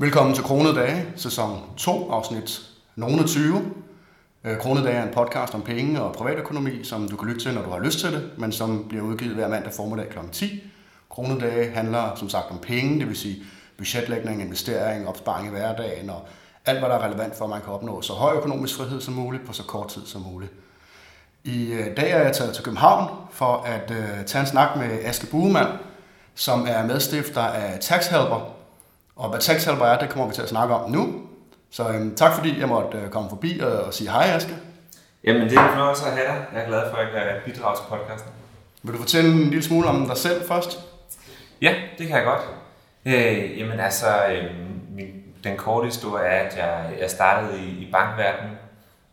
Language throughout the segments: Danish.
Velkommen til Kronedage, sæson 2, afsnit nogle 20. Øh, Kronedage er en podcast om penge og privatøkonomi, som du kan lytte til, når du har lyst til det, men som bliver udgivet hver mandag formiddag kl. 10. Kronedage handler som sagt om penge, det vil sige budgetlægning, investering, opsparing i hverdagen og alt, hvad der er relevant for, at man kan opnå så høj økonomisk frihed som muligt på så kort tid som muligt. I øh, dag er jeg taget til København for at øh, tage en snak med Aske Buemann, som er medstifter af Taxhelper. Og hvad Taxhelper er, det kommer vi til at snakke om nu. Så um, tak fordi jeg måtte uh, komme forbi og, og sige hej, Aske. Jamen, det er en fornøjelse at have dig. Jeg er glad for, at jeg kan bidrage til podcasten. Vil du fortælle en lille smule om dig selv først? Ja, det kan jeg godt. Øh, jamen altså, øh, min, den korte historie er, at jeg, jeg startede i, i bankverdenen,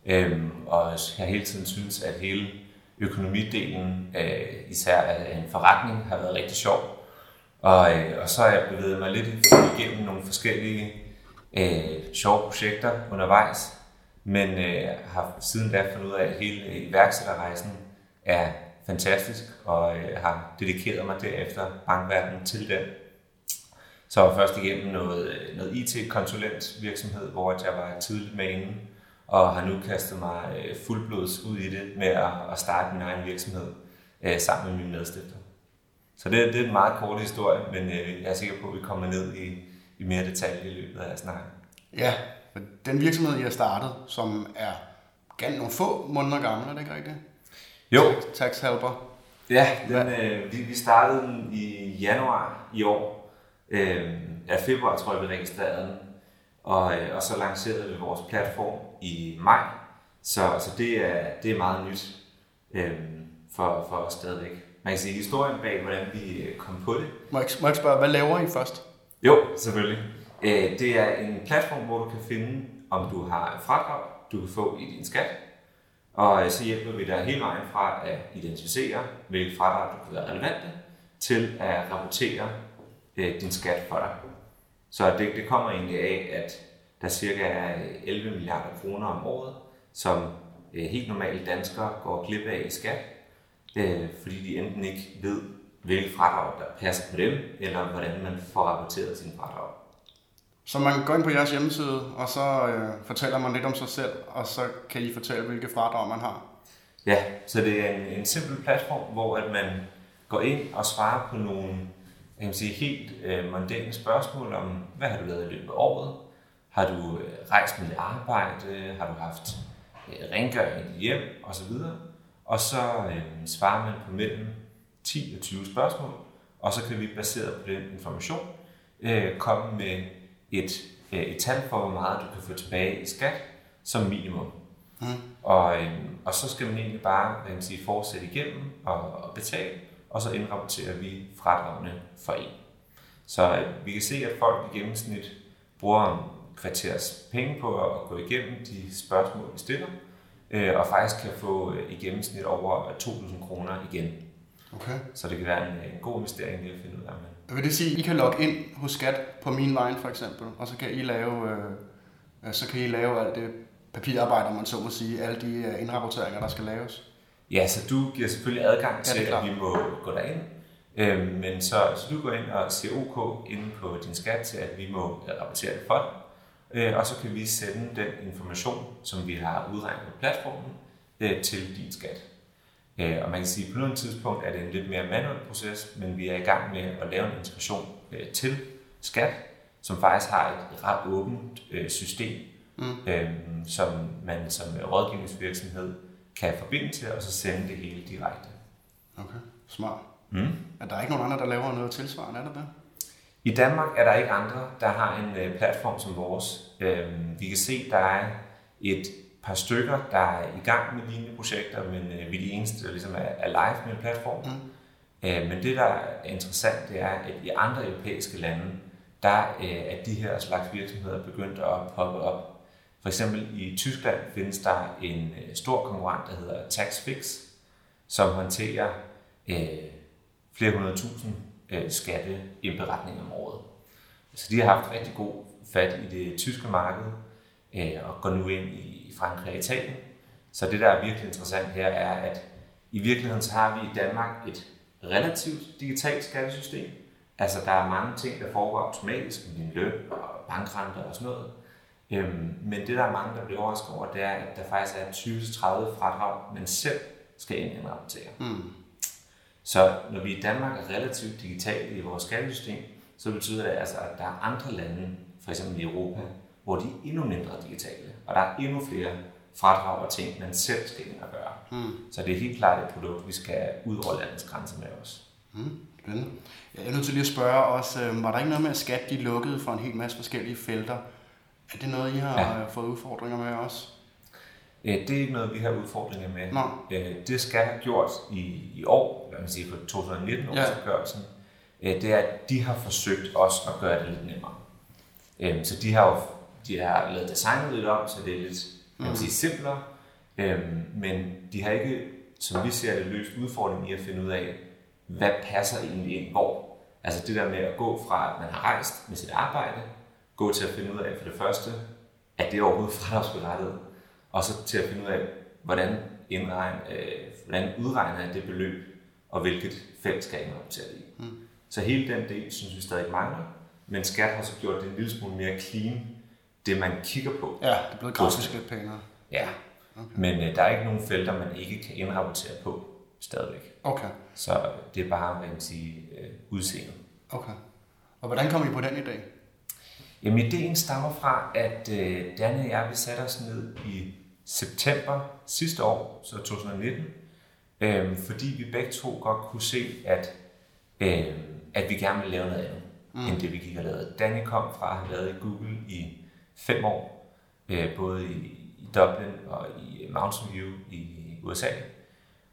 øh, og jeg har hele tiden synes, at hele økonomidelen, øh, især en forretning, har været rigtig sjov. Og, øh, og så har jeg bevæget mig lidt igennem nogle forskellige øh, sjove projekter undervejs, men øh, har siden da fundet ud af, at hele iværksætterrejsen er fantastisk, og øh, har dedikeret mig derefter bankverdenen til den. Så var først igennem noget, øh, noget IT-konsulent virksomhed, hvor jeg var tidligt med inden, og har nu kastet mig øh, fuldblods ud i det med at, at starte min egen virksomhed øh, sammen med mine medstifter. Så det, det er en meget kort historie, men øh, jeg er sikker på, at vi kommer ned i, i mere detalje i løbet af snakken. Ja, den virksomhed, I har startet, som er ganske nogle få måneder gammel, er det ikke rigtigt? Jo. Tax Helper. Ja, den, øh, vi, vi startede den i januar i år. Øh, ja, februar tror jeg, vi registrerede den. Og, øh, og så lancerede vi vores platform i maj. Så, så det, er, det er meget nyt øh, for, for os stadigvæk. Man kan sige historien bag, hvordan vi øh, kom på det. Må jeg, må jeg spørge, hvad laver I først? Jo, selvfølgelig. Øh, det er en platform, hvor du kan finde, om du har fradrag, du kan få i din skat. Og øh, så hjælper vi dig hele vejen fra at identificere, hvilke fradrag du kan være relevante, til at rapportere øh, din skat for dig. Så det, det kommer egentlig af, at der cirka er 11 milliarder kroner om året, som øh, helt normale danskere går glip af i skat, øh, fordi de enten ikke ved, hvilke fradrag der passer på dem, eller hvordan man får rapporteret sin fradrag. Så man går ind på jeres hjemmeside, og så øh, fortæller man lidt om sig selv, og så kan I fortælle, hvilke fradrag man har. Ja, så det er en, en simpel platform, hvor at man går ind og svarer på nogle jeg kan sige, helt øh, mondæne spørgsmål om, hvad har du lavet i løbet af året? Har du øh, rejst med dit arbejde? Har du haft øh, rengøring i hjem? Og så videre. Og så øh, svarer man på mellem 10 og 20 spørgsmål, og så kan vi baseret på den information øh, komme med et, øh, et tal for, hvor meget du kan få tilbage i skat som minimum. Mm. Og, øh, og så skal man egentlig bare man sige, fortsætte igennem og, og betale, og så indrapporterer vi fradragene for en. Så øh, vi kan se, at folk i gennemsnit bruger en kvarters penge på at gå igennem de spørgsmål, vi stiller, øh, og faktisk kan få øh, i gennemsnit over 2.000 kroner igen. Okay. Så det kan være en, en god investering lige at finde ud af. Vil det sige, at I kan logge ind hos Skat på min vejen for eksempel, og så kan I lave, øh, så kan I lave alt det papirarbejde, man så må sige, alle de øh, indrapporteringer, der skal laves? Ja, så du giver selvfølgelig adgang til, ja, at vi må gå derind. Øhm, men så, så du går ind og siger OK inde på din skat til, at vi må rapportere det for dig. Øh, og så kan vi sende den information, som vi har udregnet på platformen, øh, til din skat. Øh, og man kan sige, at på nogle tidspunkt er det en lidt mere manuel proces, men vi er i gang med at lave en integration øh, til skat, som faktisk har et ret åbent øh, system, mm. øh, som man som rådgivningsvirksomhed kan forbinde til, og så sende det hele direkte. Okay, smart. Mm. Er der ikke nogen andre, der laver noget tilsvarende, er der det? I Danmark er der ikke andre, der har en øh, platform som vores. Øh, vi kan se, der er et par stykker, der er i gang med lignende projekter, men øh, vi er de eneste, der ligesom er, er live med platformen. Mm. Øh, men det, der er interessant, det er, at i andre europæiske lande, der øh, er de her slags virksomheder begyndt at poppe op. For eksempel i Tyskland findes der en øh, stor konkurrent, der hedder TaxFix, som håndterer øh, flere hundrede tusind øh, skatteindberetninger om året. Så de har haft rigtig god fat i det tyske marked øh, og går nu ind i Frankrig og Italien. Så det, der er virkelig interessant her, er, at i virkeligheden så har vi i Danmark et relativt digitalt skattesystem, Altså, der er mange ting, der foregår automatisk med din løn og bankrenter og sådan noget. Øhm, men det, der er mange, der bliver overrasket over, det er, at der faktisk er 20-30 fradrag, man selv skal ind og rapportere. Mm. Så når vi i Danmark er relativt digitale i vores skattesystem, så betyder det altså, at der er andre lande, for eksempel i Europa, hvor de er endnu mindre digitale, og der er endnu flere fradrag og ting, man selv skal ind og gøre. Mm. Så det er helt klart et produkt, vi skal ud over landets grænser med os. Mm. Spændende. Jeg er nødt til lige at spørge også, øh, var der ikke noget med, at skat de lukkede for en hel masse forskellige felter? Er det noget, I har ja. fået udfordringer med også? Det er ikke noget, vi har udfordringer med. Øh, Det skal have gjort i, i år, hvad man siger, på 2019 årsopgørelsen, ja. det er, at de har forsøgt også at gøre det lidt nemmere. Øh, Så de har jo de har lavet designet lidt om, så det er lidt man sige, simplere, Øh, men de har ikke, som vi ser det, løst udfordringen i at finde ud af, hvad passer egentlig ind hvor. Altså det der med at gå fra, at man har rejst med sit arbejde, gå til at finde ud af for det første, at det er overhovedet fradragsberettiget, og så til at finde ud af, hvordan, indregne, øh, hvordan udregner jeg det beløb, og hvilket felt skal jeg indrapportere det i. Mm. Så hele den del synes vi stadig mangler, men skat har så gjort det en lille smule mere clean, det man kigger på. Ja, det er blevet grafisk lidt pænere. Ja, okay. men øh, der er ikke nogen felter, man ikke kan indrapportere på stadigvæk. Okay, hvad det er bare, hvad man sige, øh, udseende. okay. Og hvordan kom I på den idé? Jamen, ideen stammer fra, at øh, Danne og jeg, vi satte os ned i september sidste år, så 2019, øh, fordi vi begge to godt kunne se, at, øh, at vi gerne ville lave noget andet, mm. end det vi gik og lavede. Danne kom fra at have været i Google i fem år, øh, både i, i Dublin og i Mountain View i USA,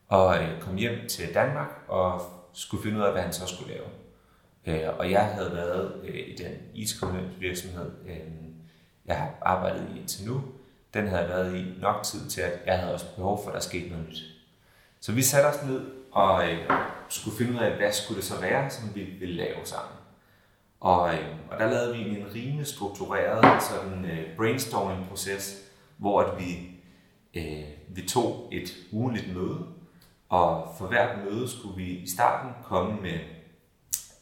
og øh, kom hjem til Danmark og skulle finde ud af, hvad han så skulle lave. Øh, og jeg havde været øh, i den it virksomhed, øh, jeg har arbejdet i indtil nu. Den havde jeg været i nok tid til, at jeg havde også behov for, at der skete noget nyt. Så vi satte os ned og øh, skulle finde ud af, hvad skulle det så være, som vi ville lave sammen. Og, øh, og der lavede vi en rimelig struktureret sådan, øh, brainstorming-proces, hvor at vi, øh, vi tog et ugenligt møde, og for hvert møde skulle vi i starten komme med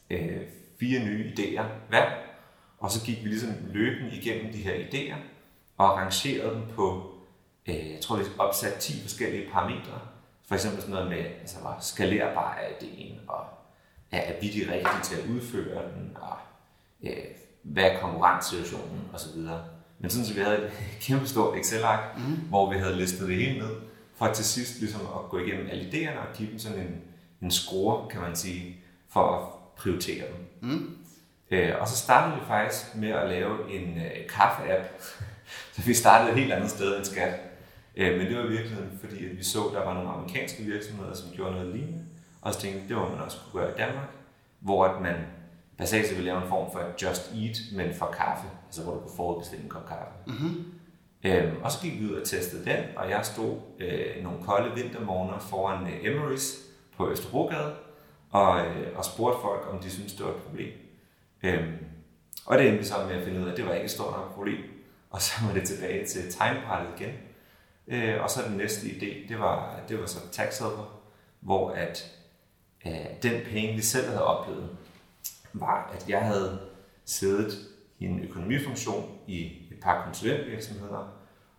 øh, fire nye idéer hver, og så gik vi ligesom løbende igennem de her idéer, og rangerede dem på, øh, jeg tror vi opsat 10 forskellige parametre. For eksempel sådan noget med, altså hvor skalerbar er ideen, og ja, er vi de rigtige til at udføre den, og øh, hvad er konkurrencesituationen, osv. Men sådan, så vi havde et kæmpe stort Excel-ark, mm. hvor vi havde listet det hele ned, for til sidst ligesom at gå igennem alle idéerne og give dem sådan en, en score, kan man sige, for at prioritere dem. Mm. Øh, og så startede vi faktisk med at lave en øh, kaffe-app. Så vi startede et helt andet sted end skat. Øh, men det var i virkeligheden, fordi at vi så, at der var nogle amerikanske virksomheder, som gjorde noget lignende. Og så tænkte det var man også kunne gøre i Danmark. Hvor at man basalt set ville lave en form for et Just Eat, men for kaffe. Altså hvor du kunne forudbestille en kop kaffe. Mm-hmm. Øhm, og så gik vi ud og testede den, og jeg stod øh, nogle kolde vintermorgener foran øh, Emery's på Østerbrogade, og, øh, og spurgte folk, om de syntes, det var et problem. Øhm, og det endte så med at finde ud af, at det var ikke et stort nok problem. Og så var det tilbage til tegnbrættet igen. Øh, og så den næste idé, det var, det var så tax helper, hvor at øh, den penge, vi selv havde oplevet, var, at jeg havde siddet i en økonomifunktion i et par konsulentvirksomheder,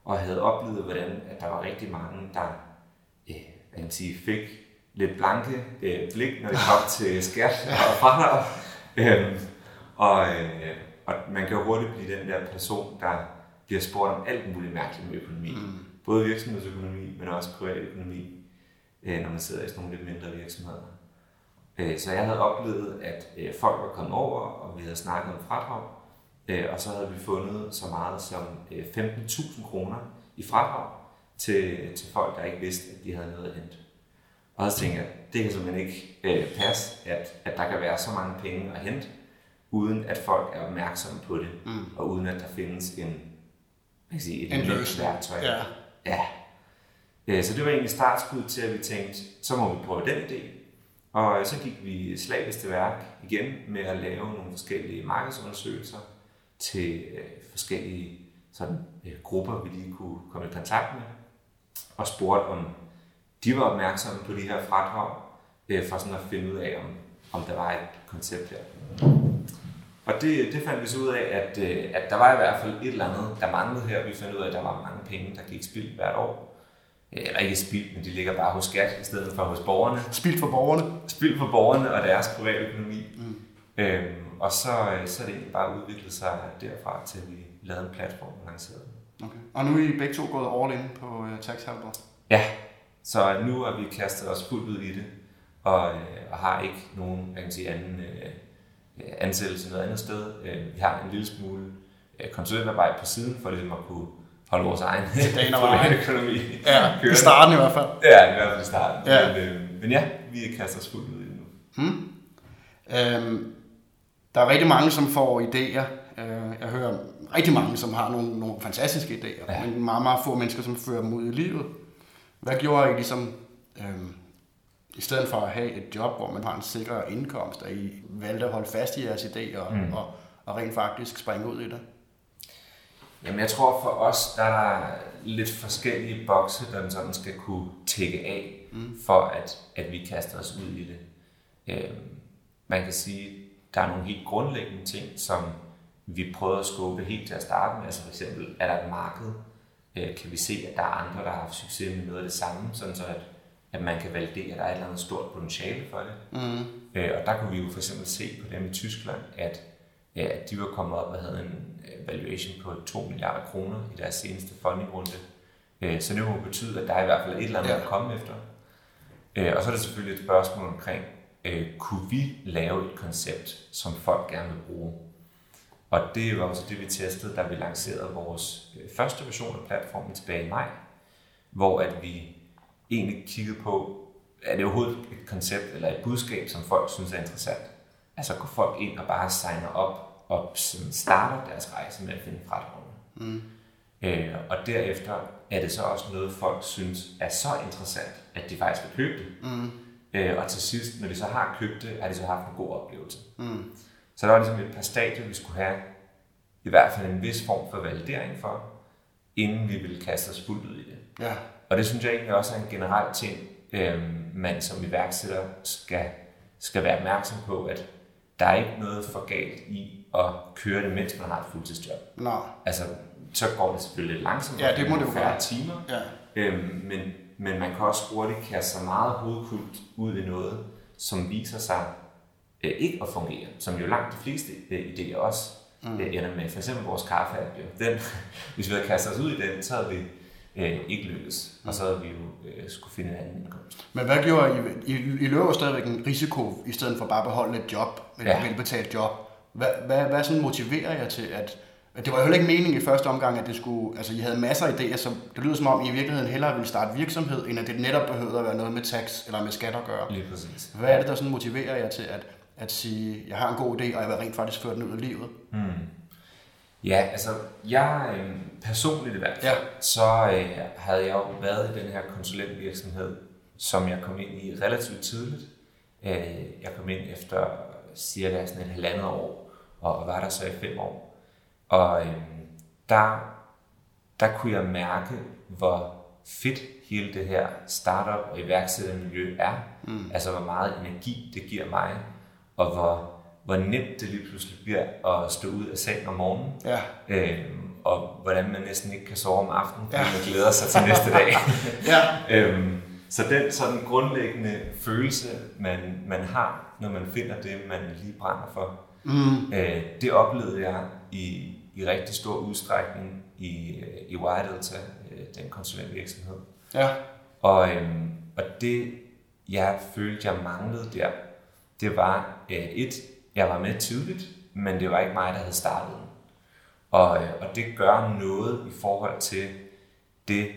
og havde oplevet, hvordan at der var rigtig mange, der øh, kan man sige, fik lidt blanke øh, blik, når det kom til skat og fradrag. Øhm, og, øh, og man kan jo hurtigt blive den der person, der bliver spurgt om alt muligt mærkeligt med økonomi. Mm. Både virksomhedsøkonomi, men også privatøkonomi, øh, når man sidder i sådan nogle lidt mindre virksomheder. Øh, så jeg havde oplevet, at øh, folk var kommet over, og vi havde snakket om fradrag, øh, og så havde vi fundet så meget som øh, 15.000 kroner i fradrag til, til folk, der ikke vidste, at de havde noget at hente. Og så tænkte jeg, det kan simpelthen ikke øh, passe, at, at der kan være så mange penge at hente, uden at folk er opmærksomme på det, Mm. og uden at der findes en, hvad kan sige, et En løsning. værktøj. Ja. Ja. Øh, Så det var egentlig startskud til, at vi tænkte, så må vi prøve den idé. Og så gik vi slavisk til værk igen med at lave nogle forskellige markedsundersøgelser til øh, forskellige sådan, øh, grupper, vi lige kunne komme i kontakt med. Og spurgte, om de var opmærksomme på de her fradrag, øh, for sådan at finde ud af, om om der var et koncept her. Og det, det fandt vi så ud af, at, øh, at der var i hvert fald et eller andet, der manglede her. Vi fandt ud af, at der var mange penge, der gik spild hvert år. Eller ikke spild, men de ligger bare hos skat i stedet for hos borgerne. Spild for borgerne? Spild for borgerne og deres private økonomi. Mm. Øhm, og så, øh, så er det egentlig bare udviklet sig derfra, til vi lavede en platform og lancerede den. Okay. Og nu er I begge to gået all in på uh, Tax Helper? Ja, så nu har vi kastet os fuldt ud i det, og, øh, og har ikke nogen jeg kan sige, anden øh, ansættelse noget andet sted. Øh, vi har en lille smule øh, konsulentarbejde på siden, for ligesom at kunne holde vores egen økonomi. Ja, i starten i hvert fald. Ja, i hvert fald i starten. Ja. Men, øh, men ja, vi kaster os fuldt ud i det nu. Hmm. Øhm, der er rigtig mange, som får idéer. Øh, jeg hører rigtig mange, som har nogle, nogle fantastiske idéer, ja. men meget, meget få mennesker, som fører dem ud i livet. Hvad gjorde I ligesom, øhm, i stedet for at have et job, hvor man har en sikker indkomst, at I valgte at holde fast i jeres idéer og, mm. og, og rent faktisk springe ud i det? Jamen jeg tror for os, der er der lidt forskellige bokse, der sådan skal kunne tække af, mm. for at, at vi kaster os ud i det. Øhm, man kan sige, der er nogle helt grundlæggende ting, som vi prøver at skubbe helt til at starte med. Altså for eksempel, er der et marked? Øh, kan vi se, at der er andre, der har haft succes med noget af det samme, sådan så at, at man kan validere, at der er et eller andet stort potentiale for det. Mm. Øh, og der kunne vi jo for eksempel se på dem i Tyskland, at, ja, at de var kommet op og havde en valuation på 2 milliarder kroner i deres seneste fundingrunde. Øh, så det må betyde, at der er i hvert fald et eller andet ja. at komme efter. Øh, og så er det selvfølgelig et spørgsmål omkring, øh, kunne vi lave et koncept, som folk gerne vil bruge? Og det var også det, vi testede, da vi lancerede vores første version af platformen tilbage i maj, hvor at vi egentlig kiggede på, er det overhovedet et koncept eller et budskab, som folk synes er interessant? Altså går folk ind og bare signer op og starter deres rejse med at finde fradragene. Mm. Øh, og derefter er det så også noget, folk synes er så interessant, at de faktisk vil købe det. Mm. Øh, og til sidst, når de så har købt det, har de så haft en god oplevelse. Mm. Så der var ligesom et par stadier, vi skulle have i hvert fald en vis form for validering for, inden vi ville kaste os fuldt ud i det. Ja. Og det synes jeg egentlig også er en generel ting, øh, man som iværksætter skal, skal være opmærksom på, at der er ikke noget for galt i at køre det, mens man har et fuldtidsjob. Nej. Altså, så går det selvfølgelig lidt langsomt. Ja, det må det jo være. timer. Ja. Øhm, men, men man kan også hurtigt kaste sig meget hovedkult ud i noget, som viser sig øh, ikke at fungere, som jo langt de fleste øh, idéer også mm. øh, ender med. For eksempel vores kaffe jo. Den, hvis vi havde kastet os ud i den, så havde vi øh, ikke lykkes. Mm. Og så havde vi jo øh, skulle finde en anden indkomst. Men hvad gjorde I? I, I løber stadigvæk en risiko, i stedet for bare at beholde et job, et ja. velbetalt job. Hvad, hvad, hvad sådan motiverer jer til, at det var jo heller ikke meningen i første omgang, at det skulle, altså I havde masser af idéer, så det lyder som om, I i virkeligheden hellere ville starte virksomhed, end at det netop behøvede at være noget med tax eller med skat at gøre. Lige præcis. Hvad er det, der sådan motiverer jer til at, at sige, jeg har en god idé, og jeg vil rent faktisk føre den ud af livet? Hmm. Ja, altså jeg øh, personligt i hvert fald, ja. så øh, havde jeg jo været i den her konsulentvirksomhed, som jeg kom ind i relativt tidligt. Øh, jeg kom ind efter cirka sådan et halvandet år, og var der så i fem år. Og øh, der, der kunne jeg mærke, hvor fedt hele det her startup og iværksættermiljø er. Mm. Altså hvor meget energi det giver mig, og hvor hvor nemt det lige pludselig bliver at stå ud af sengen om morgenen. Ja. Øhm, og hvordan man næsten ikke kan sove om aftenen, fordi ja. man glæder sig til næste dag. ja. øhm, så den sådan grundlæggende følelse, man, man har, når man finder det, man lige brænder for, mm. øh, det oplevede jeg i, i rigtig stor udstrækning i, øh, i Wild Delta, øh, den konsulentvirksomhed. Ja. Og, øhm, og det, jeg følte, jeg manglede der, det var øh, et, jeg var med tidligt, men det var ikke mig, der havde startet den. Og, øh, og det gør noget i forhold til det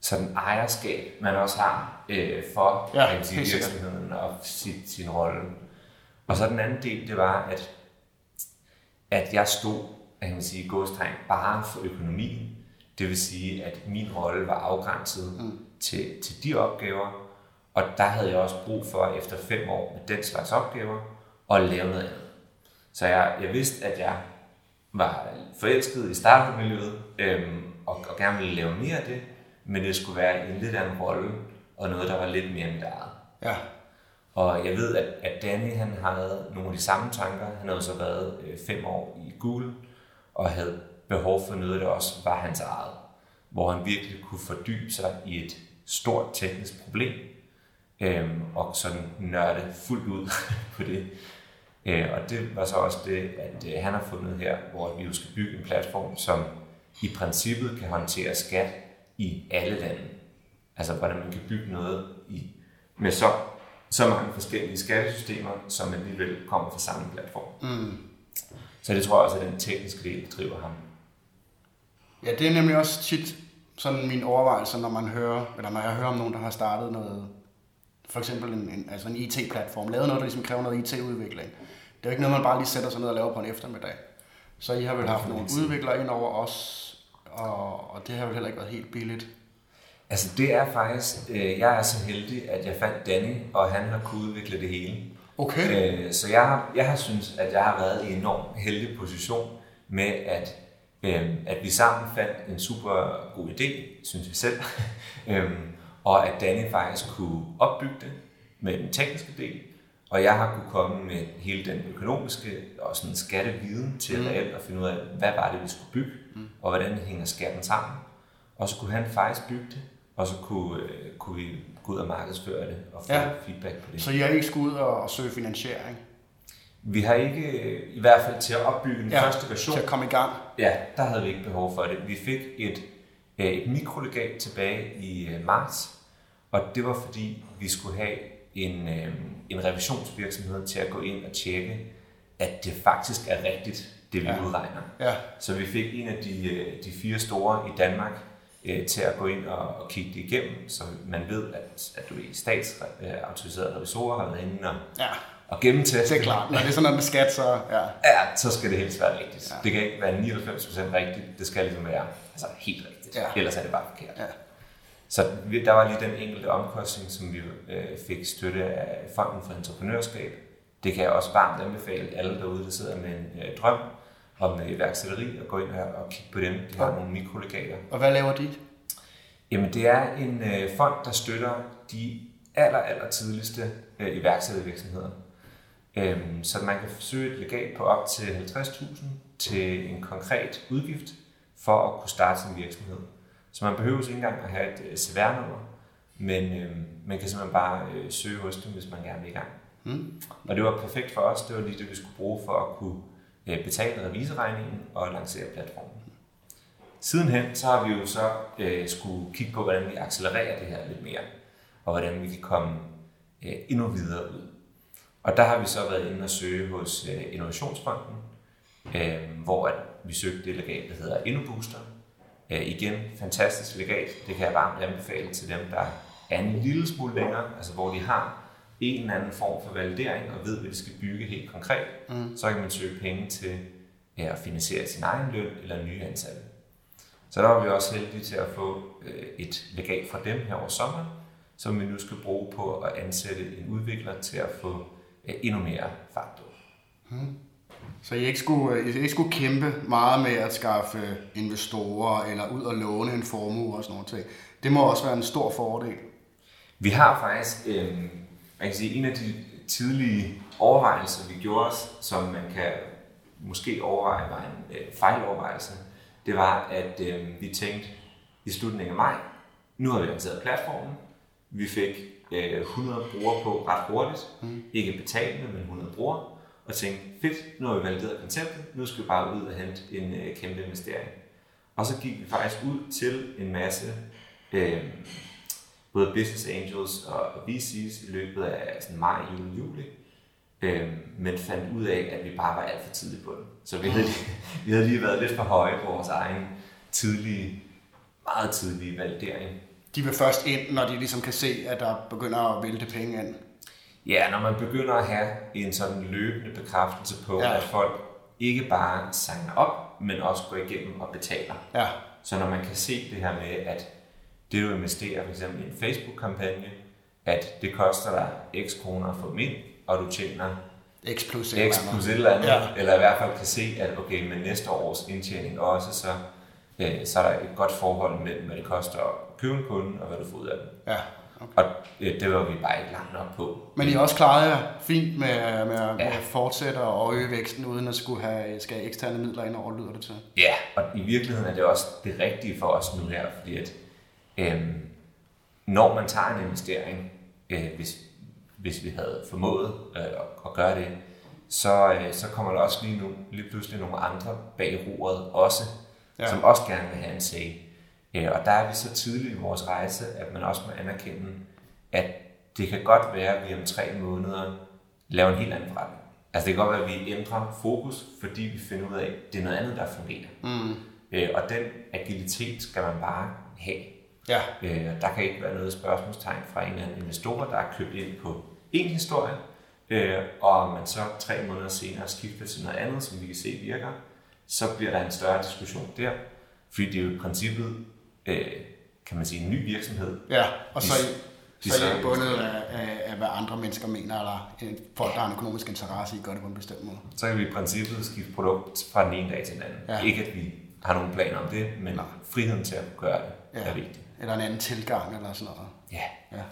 sådan ejerskab, man også har øh, for ja, sige, virksomheden og sit, sin rolle. Og så den anden del, det var, at, at jeg stod, jeg kan sige, godstegn, bare for økonomien. Det vil sige, at min rolle var afgrænset mm. til, til de opgaver, og der havde jeg også brug for, efter fem år med den slags opgaver, og lave noget andet. Så jeg, jeg vidste, at jeg var forelsket i startup-miljøet, øhm, og, og gerne ville lave mere af det, men det skulle være en lidt anden rolle, og noget, der var lidt mere mit eget. Ja. Og jeg ved, at, at Danny han havde nogle af de samme tanker. Han havde så været øh, fem år i Google, og havde behov for noget, der også var hans eget. Hvor han virkelig kunne fordybe sig i et stort teknisk problem, øh, og sådan nørde fuldt ud på det. Øh, og det var så også det, at øh, han har fundet her, hvor vi jo skal bygge en platform, som i princippet kan håndtere skat i alle lande. Altså hvordan man kan bygge noget i, med så, så mange forskellige skattesystemer, som alligevel kommer fra samme platform. Mm. Så det tror jeg også er den tekniske del, der driver ham. Ja, det er nemlig også tit sådan min overvejelse, når man hører, eller når jeg hører om nogen, der har startet noget, for eksempel en, en, altså en IT-platform, lavet noget, der ligesom kræver noget IT-udvikling. Det er jo ikke noget, man bare lige sætter sig ned og laver på en eftermiddag. Så I har vel haft nogle udviklere ind over os, og, og det har vel heller ikke været helt billigt. Altså det er faktisk, øh, jeg er så heldig, at jeg fandt Danny, og han har kunnet udvikle det hele. Okay. Øh, så jeg har, jeg har synes, at jeg har været i en enorm heldig position med, at, øh, at vi sammen fandt en super god idé, synes vi selv, øh, og at Danny faktisk kunne opbygge det med den tekniske del, og jeg har kunne komme med hele den økonomiske og sådan skatteviden til mm. reelt at finde ud af, hvad var det, vi skulle bygge, mm. og hvordan hænger skatten sammen. Og så kunne han faktisk bygge det, og så kunne, øh, kunne vi gå ud og markedsføre det og få ja. feedback på det. Så I har ikke skulle ud og, og søge finansiering? Vi har ikke, i hvert fald til at opbygge den ja, første version. til at komme i gang. Ja, der havde vi ikke behov for det. Vi fik et, øh, et mikrolegat tilbage i øh, marts, og det var fordi, vi skulle have en, øh, en revisionsvirksomhed til at gå ind og tjekke, at det faktisk er rigtigt, det vi ja. udregner. Ja. Så vi fik en af de, øh, de fire store i Danmark øh, til at gå ind og, og kigge det igennem, så man ved, at, at du er statsautoriserede revisorer har været inde og, ja. og gennemteste. Det er klart. Når det er sådan noget med skat, så... Ja, ja så skal det helst være rigtigt. Ja. Det kan ikke være 99% rigtigt. Det skal ligesom være altså, helt rigtigt. Ja. Ellers er det bare forkert. Ja. Så der var lige den enkelte omkostning, som vi øh, fik støtte af Fonden for Entreprenørskab. Det kan jeg også varmt anbefale alle derude, der sidder med en øh, drøm om øh, iværksætteri, og gå ind her og kigge på dem. De har nogle mikrolegater. Og hvad laver de? Jamen, det er en fond, der støtter de aller, aller tidligste iværksættervirksomheder. Øhm, så man kan søge et legat på op til 50.000 til en konkret udgift for at kunne starte sin virksomhed. Så man behøver ikke engang at have et øh, CVR-nummer, men øh, man kan simpelthen bare øh, søge hos dem, hvis man gerne vil i gang. Mm. Og det var perfekt for os. Det var lige det, vi skulle bruge for at kunne øh, betale reviseregningen og lancere platformen. Sidenhen så har vi jo så øh, skulle kigge på, hvordan vi accelererer det her lidt mere, og hvordan vi kan komme øh, endnu videre ud. Og der har vi så været inde og søge hos øh, Innovationsfonden, øh, hvor at vi søgte det legat, der hedder InnoBooster, Øh, igen, fantastisk legat. Det kan jeg varmt anbefale til dem, der er en lille smule længere, altså hvor de har en eller anden form for validering og ved, hvad de skal bygge helt konkret. Mm. Så kan man søge penge til ja, at finansiere sin egen løn eller nye ansatte. Så der var vi også heldige til at få øh, et legat fra dem her over sommeren, som vi nu skal bruge på at ansætte en udvikler til at få øh, endnu mere fart mm. Så I ikke, skulle, I ikke skulle kæmpe meget med at skaffe investorer eller ud og låne en formue og sådan noget ting. Det må også være en stor fordel. Vi har faktisk, øh, man kan sige, en af de tidlige overvejelser, vi gjorde os, som man kan måske overveje var en øh, fejlovervejelse, det var, at øh, vi tænkte i slutningen af maj, nu har vi lanceret platformen, vi fik øh, 100 brugere på ret hurtigt, mm. ikke betalende, men 100 brugere, og tænke, fedt, nu har vi valideret konceptet, nu skal vi bare ud og hente en øh, kæmpe investering. Og så gik vi faktisk ud til en masse øh, både business angels og VC's i løbet af sådan maj, juni, juli, øh, men fandt ud af, at vi bare var alt for tidligt på den. Så vi havde, lige, vi havde lige været lidt for høje på vores egen tidlige, meget tidlige validering. De vil først ind, når de ligesom kan se, at der begynder at vælte penge ind. Ja, når man begynder at have en sådan løbende bekræftelse på, ja. at folk ikke bare signer op, men også går igennem og betaler. Ja. Så når man kan se det her med, at det du investerer for eksempel i en Facebook-kampagne, at det koster dig x kroner at få dem ind, og du tjener X plus, X plus et eller andet, ja. eller i hvert fald kan se, at okay, med næste års indtjening også, så, øh, så er der et godt forhold mellem, hvad det koster at købe en kunde, og hvad du får ud af den. Ja, Okay. Og øh, det var vi bare ikke langt nok på. Men I også klaret jer fint med, med, ja. at fortsætte og øge væksten, uden at skulle have, skal eksterne midler ind over, lyder det til? Ja, og i virkeligheden er det også det rigtige for os nu her, fordi at øh, når man tager en investering, øh, hvis, hvis vi havde formået øh, at gøre det, så, øh, så kommer der også lige, nu, lige pludselig nogle andre bag roret også, ja. som også gerne vil have en sag. Øh, og der er vi så tidligt i vores rejse, at man også må anerkende, at det kan godt være, at vi om tre måneder laver en helt anden forretning. Altså det kan godt være, at vi ændrer fokus, fordi vi finder ud af, at det er noget andet, der fungerer. Mm. Øh, og den agilitet skal man bare have. Ja. Øh, der kan ikke være noget spørgsmålstegn fra en eller anden investor, der er købt ind på en historie, øh, og man så tre måneder senere skifter til noget andet, som vi kan se virker, så bliver der en større diskussion der. Fordi det er jo i princippet, øh, kan man sige, en ny virksomhed. Ja, og så, de, de så er I bundet af, af, af, hvad andre mennesker mener, eller folk, der har en økonomisk interesse i, gør det på en bestemt måde. Så kan vi i princippet skifte produkt fra den ene dag til den anden. Ja. Ikke at vi har nogen planer om det, men Nej. friheden til at gøre det ja. er vigtig. Eller en anden tilgang eller sådan noget. Ja. ja.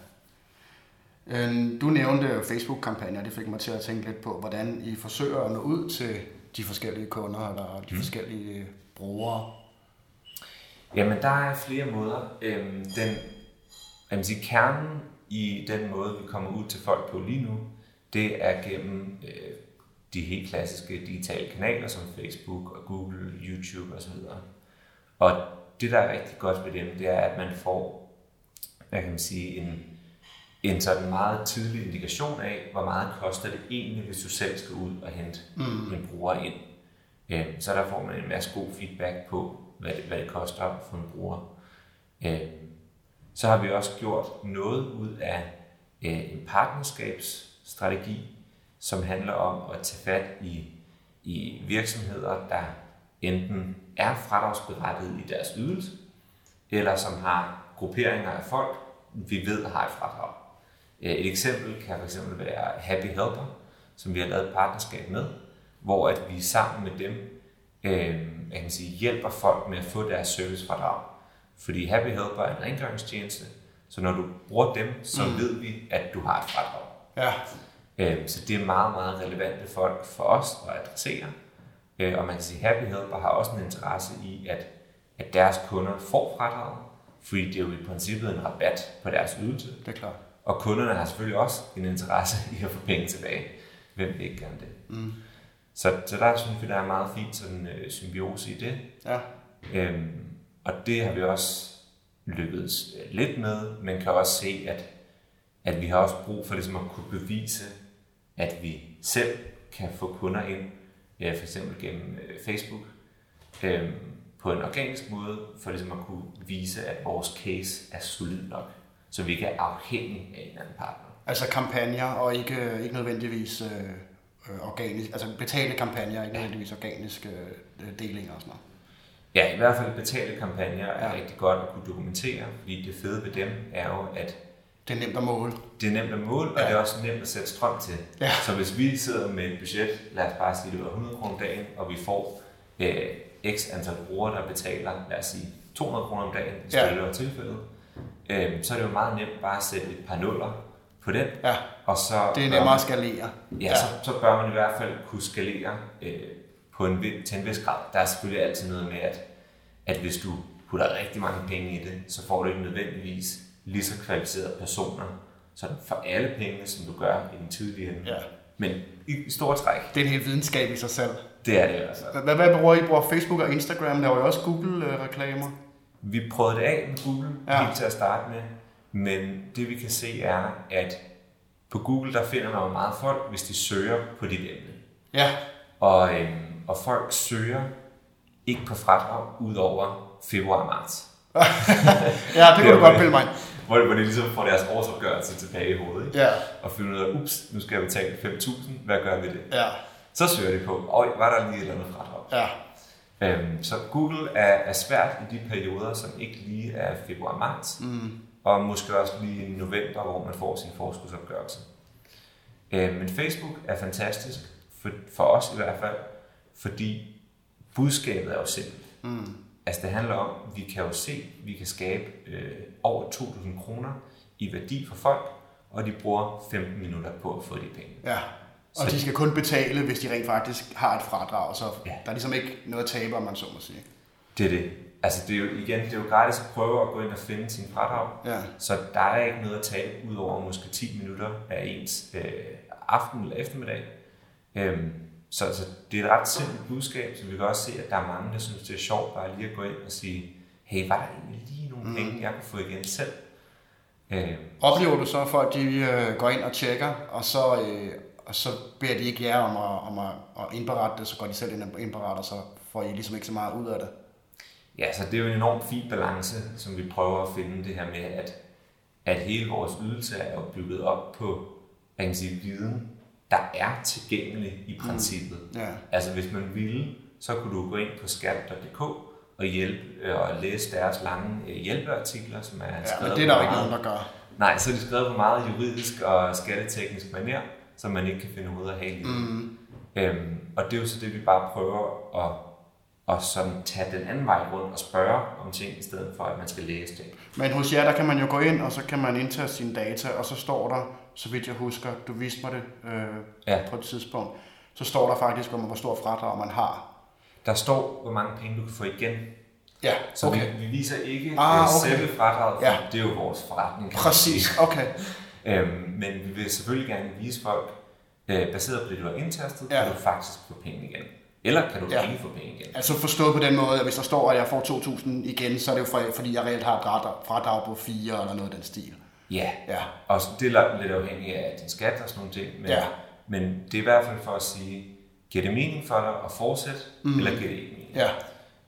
Øhm, du nævnte Facebook-kampagner, det fik mig til at tænke lidt på, hvordan I forsøger at nå ud til de forskellige kunder eller de mm. forskellige brugere. Jamen, der er flere måder. Øhm, den, jeg vil sige, kernen i den måde, vi kommer ud til folk på lige nu, det er gennem øh, de helt klassiske digitale kanaler som Facebook og Google, YouTube osv. Og det, der er rigtig godt ved dem, det er, at man får, hvad kan man sige, en, en sådan meget tidlig indikation af, hvor meget koster det egentlig, hvis du selv skal ud og hente mm. en bruger ind. Øhm, så der får man en masse god feedback på, hvad det, hvad det koster at få en bruger. Øhm, så har vi også gjort noget ud af øh, en partnerskabsstrategi, som handler om at tage fat i, i virksomheder, der enten er fradragsberettiget i deres ydelse, eller som har grupperinger af folk, vi ved har et fradrag. Øh, et eksempel kan fx være Happy Helper, som vi har lavet et partnerskab med, hvor at vi sammen med dem øh, jeg kan sige, hjælper folk med at få deres servicefradrag. Fordi Happy Helper er en rengøringstjeneste, så når du bruger dem, så mm. ved vi, at du har et fradrag. Ja. Øh, så det er meget, meget relevante folk for os at adressere. Øh, og man kan sige, at Happy Helper har også en interesse i, at, at deres kunder får fradrag, fordi det er jo i princippet en rabat på deres ydelse. Det er klart. Og kunderne har selvfølgelig også en interesse i at få penge tilbage. Hvem vil ikke gerne det? Mm. Så, så der synes vi, der er meget fint sådan øh, symbiose i det. Ja. Øhm, og det har vi også lykkedes øh, lidt med, men kan også se, at, at vi har også brug for ligesom at kunne bevise, at vi selv kan få kunder ind, ja, for eksempel gennem øh, Facebook, øh, på en organisk måde, for ligesom at kunne vise, at vores case er solid nok, så vi ikke er afhængige af en anden partner. Altså kampagner, og ikke, ikke nødvendigvis øh, øh organisk, altså betalte kampagner, ikke nødvendigvis organiske øh, delinger og sådan noget. Ja, i hvert fald betalte kampagner er ja. rigtig godt at kunne dokumentere, fordi det fede ved dem er jo, at det er nemt at måle. Det er nemt at måle, og ja. det er også nemt at sætte strøm til. Ja. Så hvis vi sidder med et budget, lad os bare sige, det var 100 kroner om dagen, og vi får øh, x antal brugere, der betaler, lad os sige, 200 kroner om dagen, hvis ja. det var tilfældet, øh, så er det jo meget nemt bare at sætte et par nuller på den. Ja. Og så det er nemmere at skalere. Ja, ja. Så, så bør man i hvert fald kunne skalere øh, på en, til en vis grad. Der er selvfølgelig altid noget med, at, at hvis du putter rigtig mange penge i det, så får du ikke nødvendigvis lige så kvalificerede personer, sådan for alle pengene, som du gør i den tidlige ende. Ja. Men i store træk. Det er en helt videnskab i sig selv. Det er det altså. Hvad, hvad bruger I? Bruger Facebook og Instagram? Der var jo også Google-reklamer. Vi prøvede det af med Google ja. helt til at starte med. Men det vi kan se er, at på Google der finder man jo meget folk, hvis de søger på dit emne. Ja. Og, øhm, og folk søger ikke på fradrag ud over februar og marts. ja, det kunne du godt pille mig. Hvor, hvor de ligesom får deres årsopgørelse tilbage i hovedet. Ikke? Ja. Og finder ud af, ups, nu skal jeg betale 5.000, hvad gør vi det? Ja. Så søger de på, oj, var der lige et eller andet fradrag? Ja. Øhm, så Google er, er svært i de perioder, som ikke lige er februar-marts, mm. Og måske også lige i november, hvor man får sin forskudsopgørelse. Øhm, men Facebook er fantastisk, for, for os i hvert fald, fordi budskabet er jo simpelt. Mm. Altså det handler om, at vi kan jo se, at vi kan skabe øh, over 2.000 kroner i værdi for folk, og de bruger 15 minutter på at få de penge. Ja, og Så- de skal kun betale, hvis de rent faktisk har et fradrag, så Ja. der er ligesom ikke noget at tabe, om man så må sige. Det er det. Altså det er jo igen, det er jo gratis at prøve at gå ind og finde sin fradrag. Ja, Så der er ikke noget at tabe ud over måske 10 minutter af ens øh, aften eller eftermiddag. Øhm, så, så det er et ret simpelt budskab, så vi kan også se, at der er mange, der synes, det er sjovt bare lige at gå ind og sige, hey, var der egentlig lige nogle Mm. penge, jeg kunne få igen selv? Øh, Oplever du så, at folk de, øh, går ind og tjekker, og så, øh, og så beder de ikke jer om at, om at, at indberette det, så går de selv ind og indberetter, så får I ligesom ikke så meget ud af det. Ja, så det er jo en enormt fin balance, som vi prøver at finde det her med, at, at hele vores ydelse er jo bygget op på hvad kan sige, viden, der er tilgængelig i princippet. Ja, Altså hvis man ville, så kunne du gå ind på skat.dk og hjælpe øh, og læse deres lange øh, hjælpeartikler, som er ja skrevet men det er der ikke nogen, der gør. Nej, så er de skrevet på meget juridisk og skatteteknisk manér, som man ikke kan finde ud af have i livet. Mm. Øhm, og det er jo så det, vi bare prøver at, at sådan tage den anden vej rundt og spørge om ting, i stedet for at man skal læse det. Men hos jer, der kan man jo gå ind, og så kan man indtaste sine data, og så står der, så vidt jeg husker, du viste mig det øh, Ja. på et tidspunkt, så står der faktisk om, hvor stor fradrag man har. Der står, hvor mange penge du kan få igen. Ja, Så okay. okay. vi, vi viser ikke Ah, ah, okay. selve fradraget, for Ja. det er jo vores forretning. Præcis, okay. Øhm, men vi vil selvfølgelig gerne vise folk, øh, baseret på det, du har indtastet, Ja. ja. kan du faktisk få penge igen. Eller kan du Ja. ikke få penge igen. Altså forstået på den måde, at hvis der står, at jeg får 2.000 igen, så er det jo for- fordi, jeg reelt har et fradrag- på 4 eller noget af den stil. Ja, Ja, og det er lidt afhængigt af din skat og sådan nogle ting. Men, Ja. men det er i hvert fald for at sige, giver det mening for dig at fortsætte, mm. eller giver det ikke mening? ja,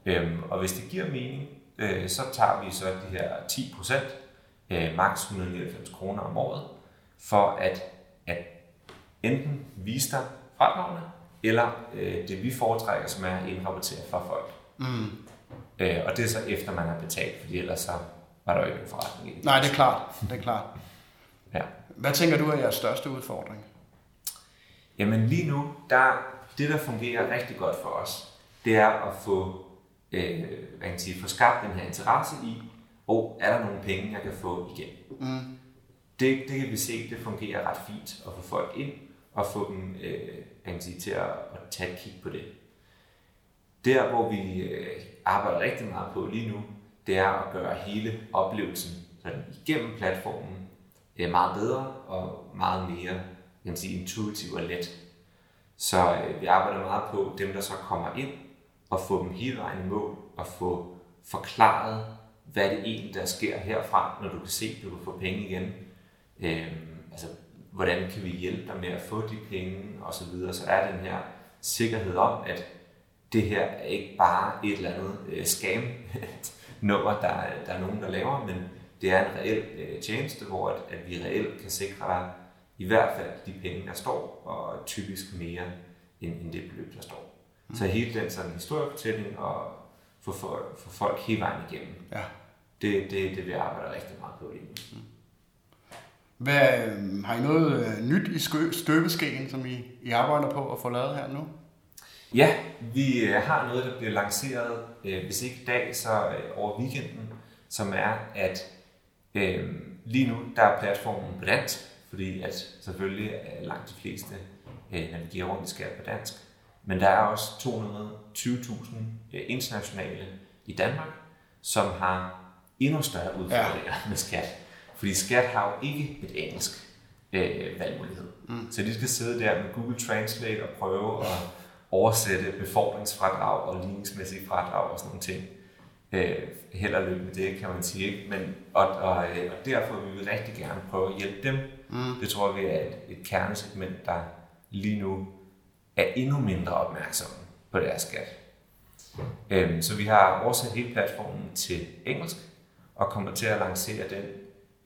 Øhm, og hvis det giver mening, øh, så tager vi så de her 10 procent, øh, maks 199 kroner om året, for at, at enten vise dig fradragene, eller øh, det vi foretrækker, som er at indrapportere for folk. mm. Øh, og det er så efter man har betalt, fordi ellers så var der jo ikke nogen forretning i det. nej, det er klart, det er klart. Ja. Hvad tænker du er jeres største udfordring? Jamen lige nu, der, det der fungerer rigtig godt for os, det er at få, øh, hvad kan sige, få skabt den her interesse i, og er der nogle penge, jeg kan få igen? Mm. Det, det kan vi se, det fungerer ret fint at få folk ind og få dem øh, hvad kan sige, til at, at tage et kig på det. Der, hvor vi øh, arbejder rigtig meget på lige nu, det er at gøre hele oplevelsen sådan, igennem platformen øh, meget bedre og meget mere kan man sige, intuitiv og let. Så øh, vi arbejder meget på dem, der så kommer ind, og få dem hele vejen i mål, og få forklaret, hvad det egentlig der sker herfra, når du kan se, at du kan få penge igen. Øhm, altså, hvordan kan vi hjælpe dig med at få de penge, og så videre. Så er den her sikkerhed om, at det her er ikke bare et eller andet øh, scam nummer, der, er- der er nogen, der laver, men det er en reel øh, tjeneste, hvor at, at vi reelt kan sikre dig i hvert fald de penge, der står, og typisk mere end, end det beløb, der står. Mm. Så hele den sådan historiefortælling og få folk, få folk hele vejen igennem, Ja. det, det, det vi arbejder rigtig meget på lige nu. Hvad, øh, har I noget øh, nyt i skø- støbeskeen, som I, I arbejder på at få lavet her nu? Ja, vi øh, har noget, der bliver lanceret, øh, hvis ikke i dag, så øh, over weekenden, som er, at øh, lige nu der er platformen på dansk, fordi at selvfølgelig er langt de fleste øh, navigerer rundt i skat på dansk. Men der er også 220.000 øh, internationale i Danmark, som har endnu større udfordringer ja. med skat. Fordi skat har jo ikke et engelsk øh, valgmulighed. Mm. Så de skal sidde der med Google Translate og prøve at oversætte befordringsfradrag og ligningsmæssige fradrag og sådan nogle ting. Øh, held og lykke med det, kan man sige. Ikke? Men, og, og, øh, og derfor vil vi rigtig gerne prøve at hjælpe dem. Mm. Det tror vi er et, et kernesegment, der lige nu er endnu mindre opmærksomme på deres skat. Øhm, så vi har oversat hele platformen til engelsk, og kommer til at lancere den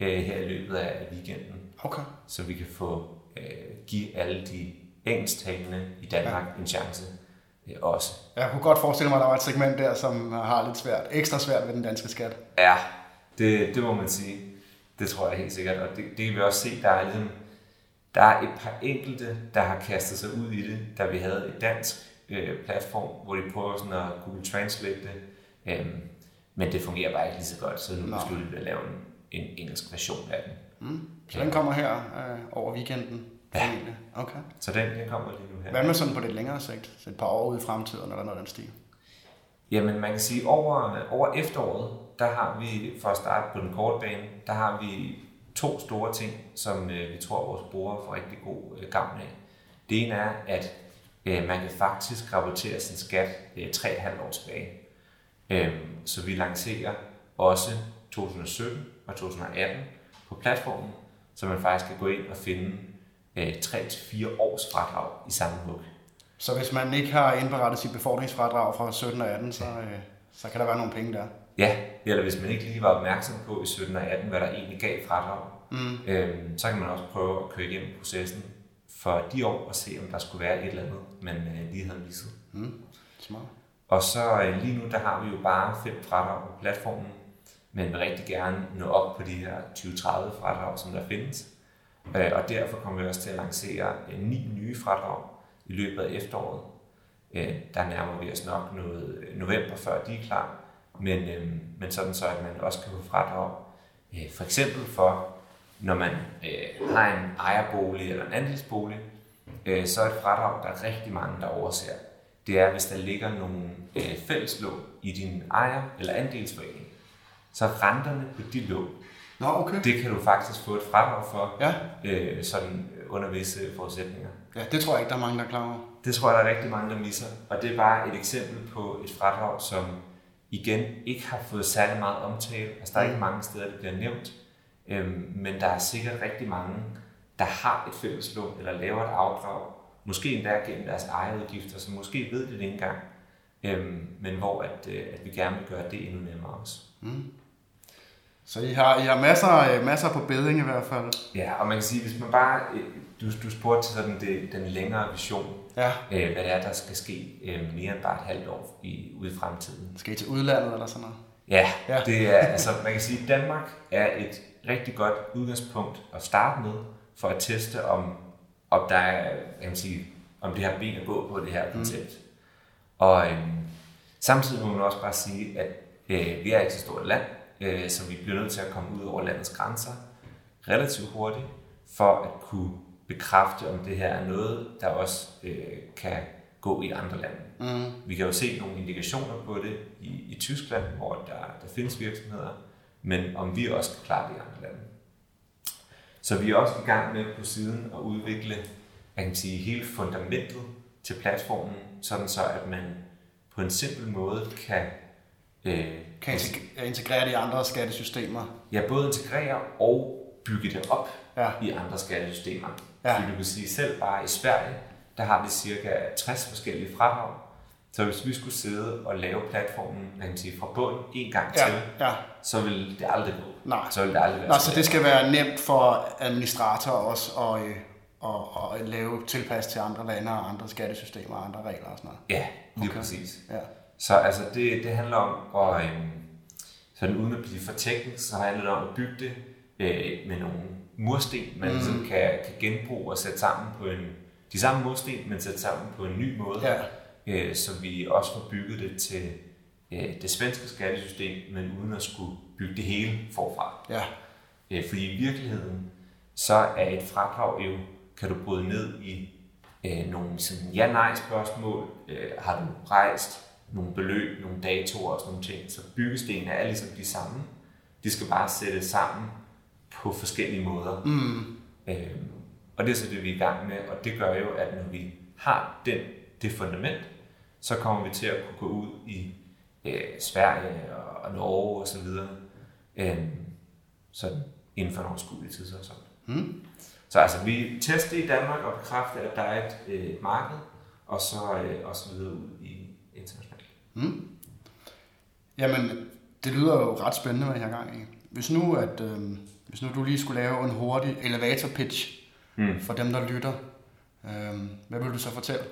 øh, her i løbet af weekenden, Okay. så vi kan få øh, give alle de engelsktalende i Danmark ja. en chance øh, også. Jeg kunne godt forestille mig, at der var et segment der, som har lidt svært, ekstra svært ved den danske skat. Ja, det, det må man sige. Det tror jeg helt sikkert, og det, det kan vi også se, der er ligesom, der er et par enkelte, der har kastet sig ud i det, da vi havde et dansk øh, platform, hvor de prøver sådan at Google Translate det. Øhm, men det fungerer bare ikke lige så godt, så nu besluttede vi at lave en, en engelsk version af den. Mm. Så den kommer her øh, over weekenden? Ja. Okay. Så den, den kommer lige nu her. Hvad med sådan på lidt længere sigt? Så et par år ude i fremtiden, eller noget af den stil? Jamen man kan sige, over, over efteråret, der har vi, for at starte på den korte bane, der har vi to store ting, som øh, vi tror, vores brugere får rigtig god øh, gavn af. Det ene er, at øh, man kan faktisk rapportere sin skat øh, 3,5 år tilbage. Øh, så vi lancerer også 2017 og 2018 på platformen, så man faktisk kan gå ind og finde øh, 3-4 års fradrag i samme hug. Så hvis man ikke har indberettet sit befordringsfradrag fra 17 og 18, så, øh, så kan der være nogle penge der. Ja, eller hvis man ikke lige var opmærksom på i 17 og 18, hvad der egentlig gav fradrag, Mm. øhm, så kan man også prøve at køre igennem processen for de år og se, om der skulle være et eller andet, man øh, lige havde misset. Mm. Smart. Og så øh, lige nu, der har vi jo bare fem fradrag på platformen, men vil rigtig gerne nå op på de her 20-30 fradrag, som der findes. Øh, og derfor kommer vi også til at lancere øh, ni nye fradrag i løbet af efteråret. Øh, der nærmer vi os nok noget november, før de er klar. Men, men sådan så, at man også kan få fradrag. For eksempel for, når man har en ejerbolig eller en andelsbolig, så er et fradrag, der er rigtig mange, der overser. Det er, hvis der ligger nogle fælleslån i din ejer- eller andelsforening. Så renterne på de lån, Nå, okay. det kan du faktisk få et fradrag for, Ja. øh, sådan under visse forudsætninger. ja, det tror jeg ikke, der er mange, der er klar over. Det tror jeg, der er rigtig mange, der misser. Og det er bare et eksempel på et fradrag, som igen ikke har fået særlig meget omtale. Altså, der er ikke mange steder, det bliver nævnt. Øhm, men der er sikkert rigtig mange, der har et fælles lån eller laver et afdrag. Måske endda gennem deres egne udgifter, som måske ved det ikke engang. Øhm, men hvor at, øh, at vi gerne vil gøre det endnu nemmere også. Så I har, I har masser, øh, masser på beding i hvert fald. Ja, og man kan sige, hvis man bare... øh, Du, du spurgte til sådan det, den længere vision, Ja. øh, hvad det er, der skal ske øh, mere end bare et halvt år i, ude i fremtiden. Skal I til udlandet eller sådan noget? Ja, Ja. det er, altså man kan sige, at Danmark er et rigtig godt udgangspunkt at starte med, for at teste, om, om der er, kan man sige, om det har ben at gå på det her koncept. Mm. Og øhm, samtidig må man også bare sige, at øh, vi er ikke så stort land, øh, så vi bliver nødt til at komme ud over landets grænser relativt hurtigt, for at kunne bekræfte, om det her er noget, der også øh, kan gå i andre lande. Mm. Vi kan jo se nogle indikationer på det i, i Tyskland, hvor der, der findes virksomheder, men om vi også kan klare det i andre lande. Så vi er også i gang med på siden at udvikle jeg kan sige, hele fundamentet til platformen, sådan så at man på en simpel måde kan, øh, Kan integ- integrere det i andre skattesystemer. ja, både integrere og bygge det op Ja. i andre skattesystemer. Ja. Fordi du kan sige, selv bare i Sverige, der har vi cirka 60 forskellige fradrag. Så hvis vi skulle sidde og lave platformen man kan sige, fra bunden en gang Ja, til, ja. så vil det aldrig gå. Nej. Så vil det aldrig være Nå, så det skal være nemt for administratorer også at, øh, at, lave tilpas til andre lande og andre skattesystemer og andre regler og sådan noget. Ja, lige okay. præcis. Ja. Så altså, det, det handler om at, øhm, sådan uden at blive for teknisk, så handler det om at bygge det øh, med nogle mursten, man Mm. mm. ligesom kan, kan genbruge og sætte sammen på en, de samme mursten, men sætte sammen på en ny måde. Ja. øh, så vi også får bygget det til øh, det svenske skattesystem, men uden at skulle bygge det hele forfra. Ja. Øh, fordi i virkeligheden, så er et fradrag jo, kan du bryde ned i øh, nogle sådan ja-nej-spørgsmål. Øh, har du rejst nogle beløb, nogle datoer og sådan nogle ting. Så byggestenene er ligesom de samme. De skal bare sættes sammen på forskellige måder. Mm. Øh, og det er så det, vi er i gang med, og det gør jo, at når vi har den, det fundament, så kommer vi til at kunne gå ud i øh, Sverige og, og Norge og så videre, øh, sådan inden for en overskuelig tidshorisont. Mm. Så altså, vi tester i Danmark og bekræfter, at der er et øh, marked, og så, øh, og så videre ud i. Mm. Jamen, det lyder jo ret spændende, hvad jeg har gang i. Hvis nu, at, øh, hvis nu du lige skulle lave en hurtig elevator pitch Mm. for dem, der lytter, øh, hvad vil du så fortælle?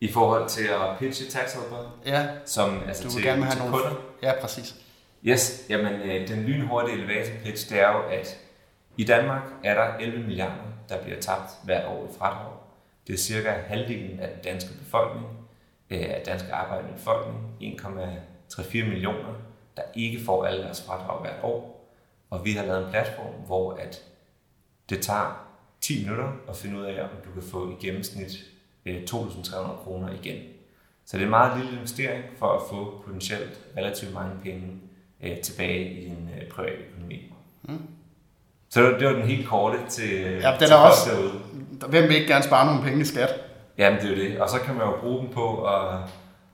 I forhold til at pitche taxhelper, Ja, som altså du til, vil gerne have til nogle... kunder, Ja, præcis. Yes, jamen øh, den lynhurtige elevator pitch, det er jo, at i Danmark er der 11 milliarder, der bliver tabt hvert år i fradrag. Det er cirka halvdelen af den danske befolkning, af danske arbejdende befolkning, 1,34 millioner, der ikke får alle deres fradrag hvert år. Og vi har lavet en platform, hvor at Det tager 10 minutter at finde ud af, om du kan få i gennemsnit øh, 2.300 kroner igen. Så det er en meget lille investering for at få potentielt relativt mange penge øh, tilbage i din øh, private økonomi. Mm. Så det var, den helt korte til, Ja, den til er også- derude. Hvem vil ikke gerne spare nogle penge i skat? Jamen, det er jo det. Og så kan man jo bruge dem på at,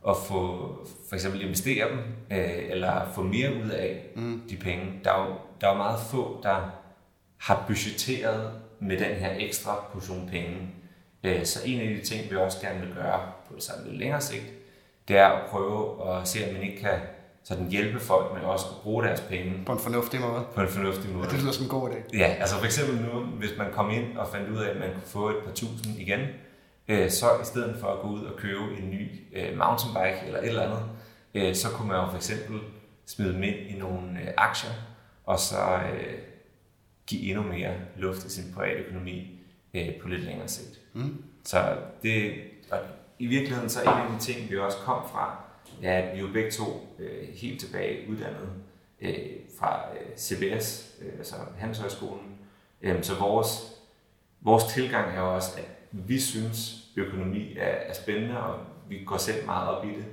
at få for eksempel investere dem, øh, eller få mere ud af mm. de penge. Der er, jo, der er jo meget få, der har budgetteret med den her ekstra portion penge. Øh, så en af de ting, vi også gerne vil gøre på sådan lidt længere sigt, det er at prøve at se, om man ikke kan sådan hjælpe folk med også at bruge deres penge På en fornuftig måde. på en fornuftig måde. Det lyder som en god idé. Ja, altså for eksempel nu, hvis man kom ind og fandt ud af, at man kunne få et par tusind igen, øh, så i stedet for at gå ud og købe en ny øh, mountainbike eller et eller andet, øh, så kunne man jo for eksempel smide dem ind i nogle øh, aktier, og så øh, give endnu mere luft i sin private økonomi øh, på lidt længere sigt. Mm. Så det, og i virkeligheden så er en af de ting, vi også kom fra, er, at vi jo begge to øh, helt tilbage uddannet øh, fra øh, CBS, øh, altså Handelshøjskolen. Øh, så vores, vores tilgang er jo også, at vi synes, økonomi er, er spændende, og vi går selv meget op i det.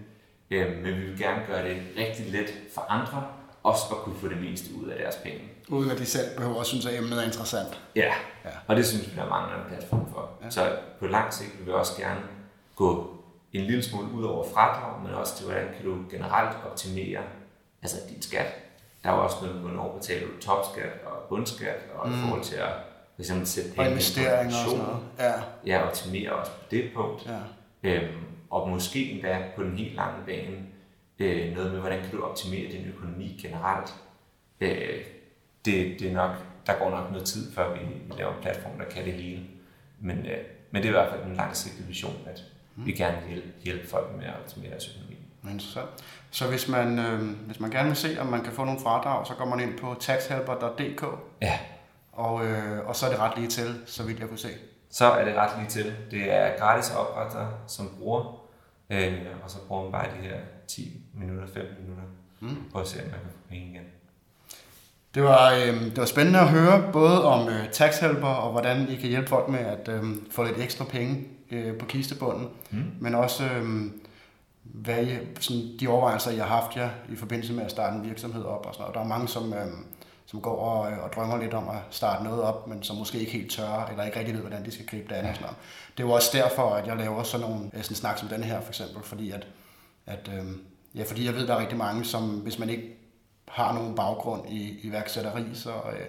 Øh, men vi vil gerne gøre det rigtig let for andre, også at kunne få det meste ud af deres penge. Uden at de selv behøver at synes, at emnet er interessant. Ja, Ja. og det synes vi, der er mange andre platform for. Ja. Så på lang sigt vil vi også gerne gå en lille smule ud over fradrag, men også til, hvordan kan du generelt optimere altså din skat. Der er jo også noget, hvornår betaler du topskat og bundskat, og mm. i forhold til at eksempel sætte Og penge på investeringer og sådan noget. Ja, Ja, optimere også på det punkt. ja. Øhm, og måske endda på den helt lange bane øh, noget med, hvordan kan du optimere din økonomi generelt. Øh, det, det er nok, der går nok noget tid, før vi, vi laver en platform, der kan det hele. Men, øh, men det er i hvert fald en langsigtet vision, at vi gerne vil hjælpe, hjælpe folk med at optimere deres økonomi. Interessant. Så hvis man, øh, hvis man gerne vil se, om man kan få nogle fradrag, så går man ind på taxhelper.dk, Ja, og, øh, og så er det ret lige til, så vidt jeg kunne se. så er det ret lige til. Det er gratis at oprette dig som bruger, øh, og så bruger man bare de her 10 minutter, 15 minutter, Mm. på at se, om man kan få penge igen. Det var, øh, det var spændende at høre både om øh, taxhelper og hvordan I kan hjælpe folk med at øh, få lidt ekstra penge øh, på kistebunden, Mm. men også øh, hvad I, sådan, de overvejelser, I har haft jer i forbindelse med at starte en virksomhed op og sådan noget. Der er mange, som, øh, som går og, og drømmer lidt om at starte noget op, men som måske ikke helt tør, eller ikke rigtig ved, hvordan de skal gribe det an. Og sådan noget. Det er jo også derfor, at jeg laver sådan nogle øh, sådan snak som den her, for eksempel, fordi at, at øh, ja, fordi jeg ved, at der er rigtig mange, som hvis man ikke har nogen baggrund i iværksætteri, så, øh,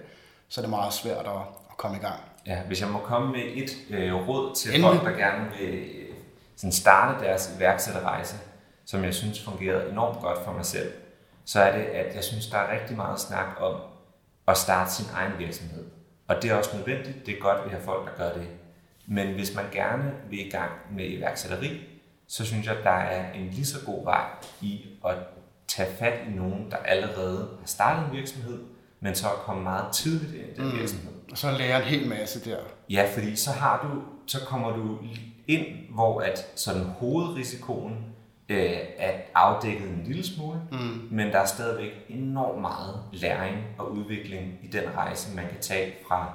så er det meget svært at, at komme i gang. Ja, hvis jeg må komme med et øh, råd til Endelig. folk, der gerne vil øh, sådan starte deres iværksætterrejse, som jeg synes fungerede enormt godt for mig selv, så er det, at jeg synes, der er rigtig meget snak om at starte sin egen virksomhed. Og det er også nødvendigt. Det er godt, at vi har folk, der gør det. Men hvis man gerne vil i gang med iværksætteri, så synes jeg, at der er en lige så god vej i at tage fat i nogen, der allerede har startet en virksomhed, men så er kommet meget tidligt ind i den Mm. virksomhed. Og så lærer en hel masse der. Ja, fordi så har du, så kommer du ind, hvor at sådan hovedrisikoen øh, er afdækket en lille smule, Mm. men der er stadigvæk enormt meget læring og udvikling i den rejse, man kan tage fra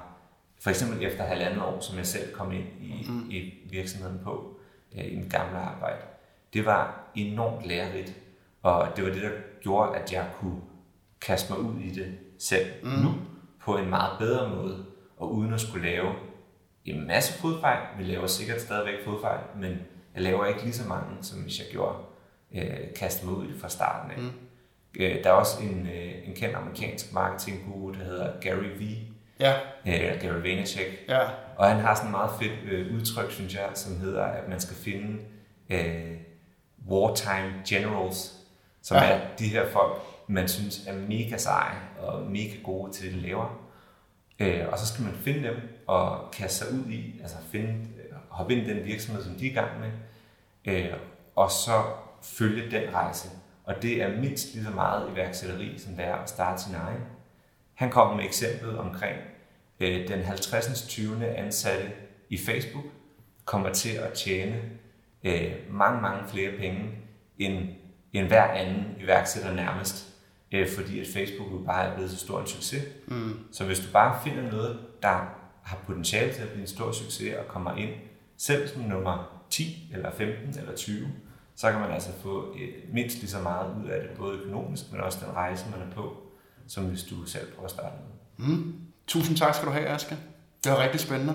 for eksempel efter halvandet år, som jeg selv kom ind i, Mm. i virksomheden på, øh, i mit gamle arbejde. Det var enormt lærerigt, og det var det, der gjorde, at jeg kunne kaste mig ud i det selv Mm. nu, på en meget bedre måde, og uden at skulle lave en masse fodfejl. Vi laver sikkert stadigvæk fodfejl, men jeg laver ikke lige så mange, som hvis jeg gjorde øh, kaste mig ud fra starten af. Mm. Øh, der er også en, øh, en kendt amerikansk marketingguru, der hedder Gary V. Ja, Øh, Gary Vaynerchuk. ja. Og han har sådan en meget fedt øh, udtryk, synes jeg, som hedder, at man skal finde øh, wartime generals, som Ja. er de her folk, man synes er mega seje og mega gode til det, de laver. Øh, og så skal man finde dem og kaste sig ud i, altså finde, hoppe ind i den virksomhed, som de er i gang med, øh, og så følge den rejse. Og det er mindst lige så meget iværksætteri, som det er at starte sin egen. Han kom med eksemplet omkring øh, den 50. 20. ansatte i Facebook kommer til at tjene øh, mange, mange flere penge end, end hver anden iværksætter nærmest. Øh, fordi at Facebook jo bare er blevet så stor en succes. Mm. Så hvis du bare finder noget, der har potentiale til at blive en stor succes og kommer ind selv som nummer 10 eller 15 eller 20, så kan man altså få et, mindst lige så meget ud af det, både økonomisk, men også den rejse, man er på, som hvis du selv prøver at starte med. Mm. Tusind tak skal du have, Aske. Det var rigtig spændende.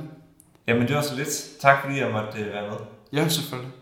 Jamen det var så lidt. Tak fordi jeg måtte øh, være med. Ja, selvfølgelig.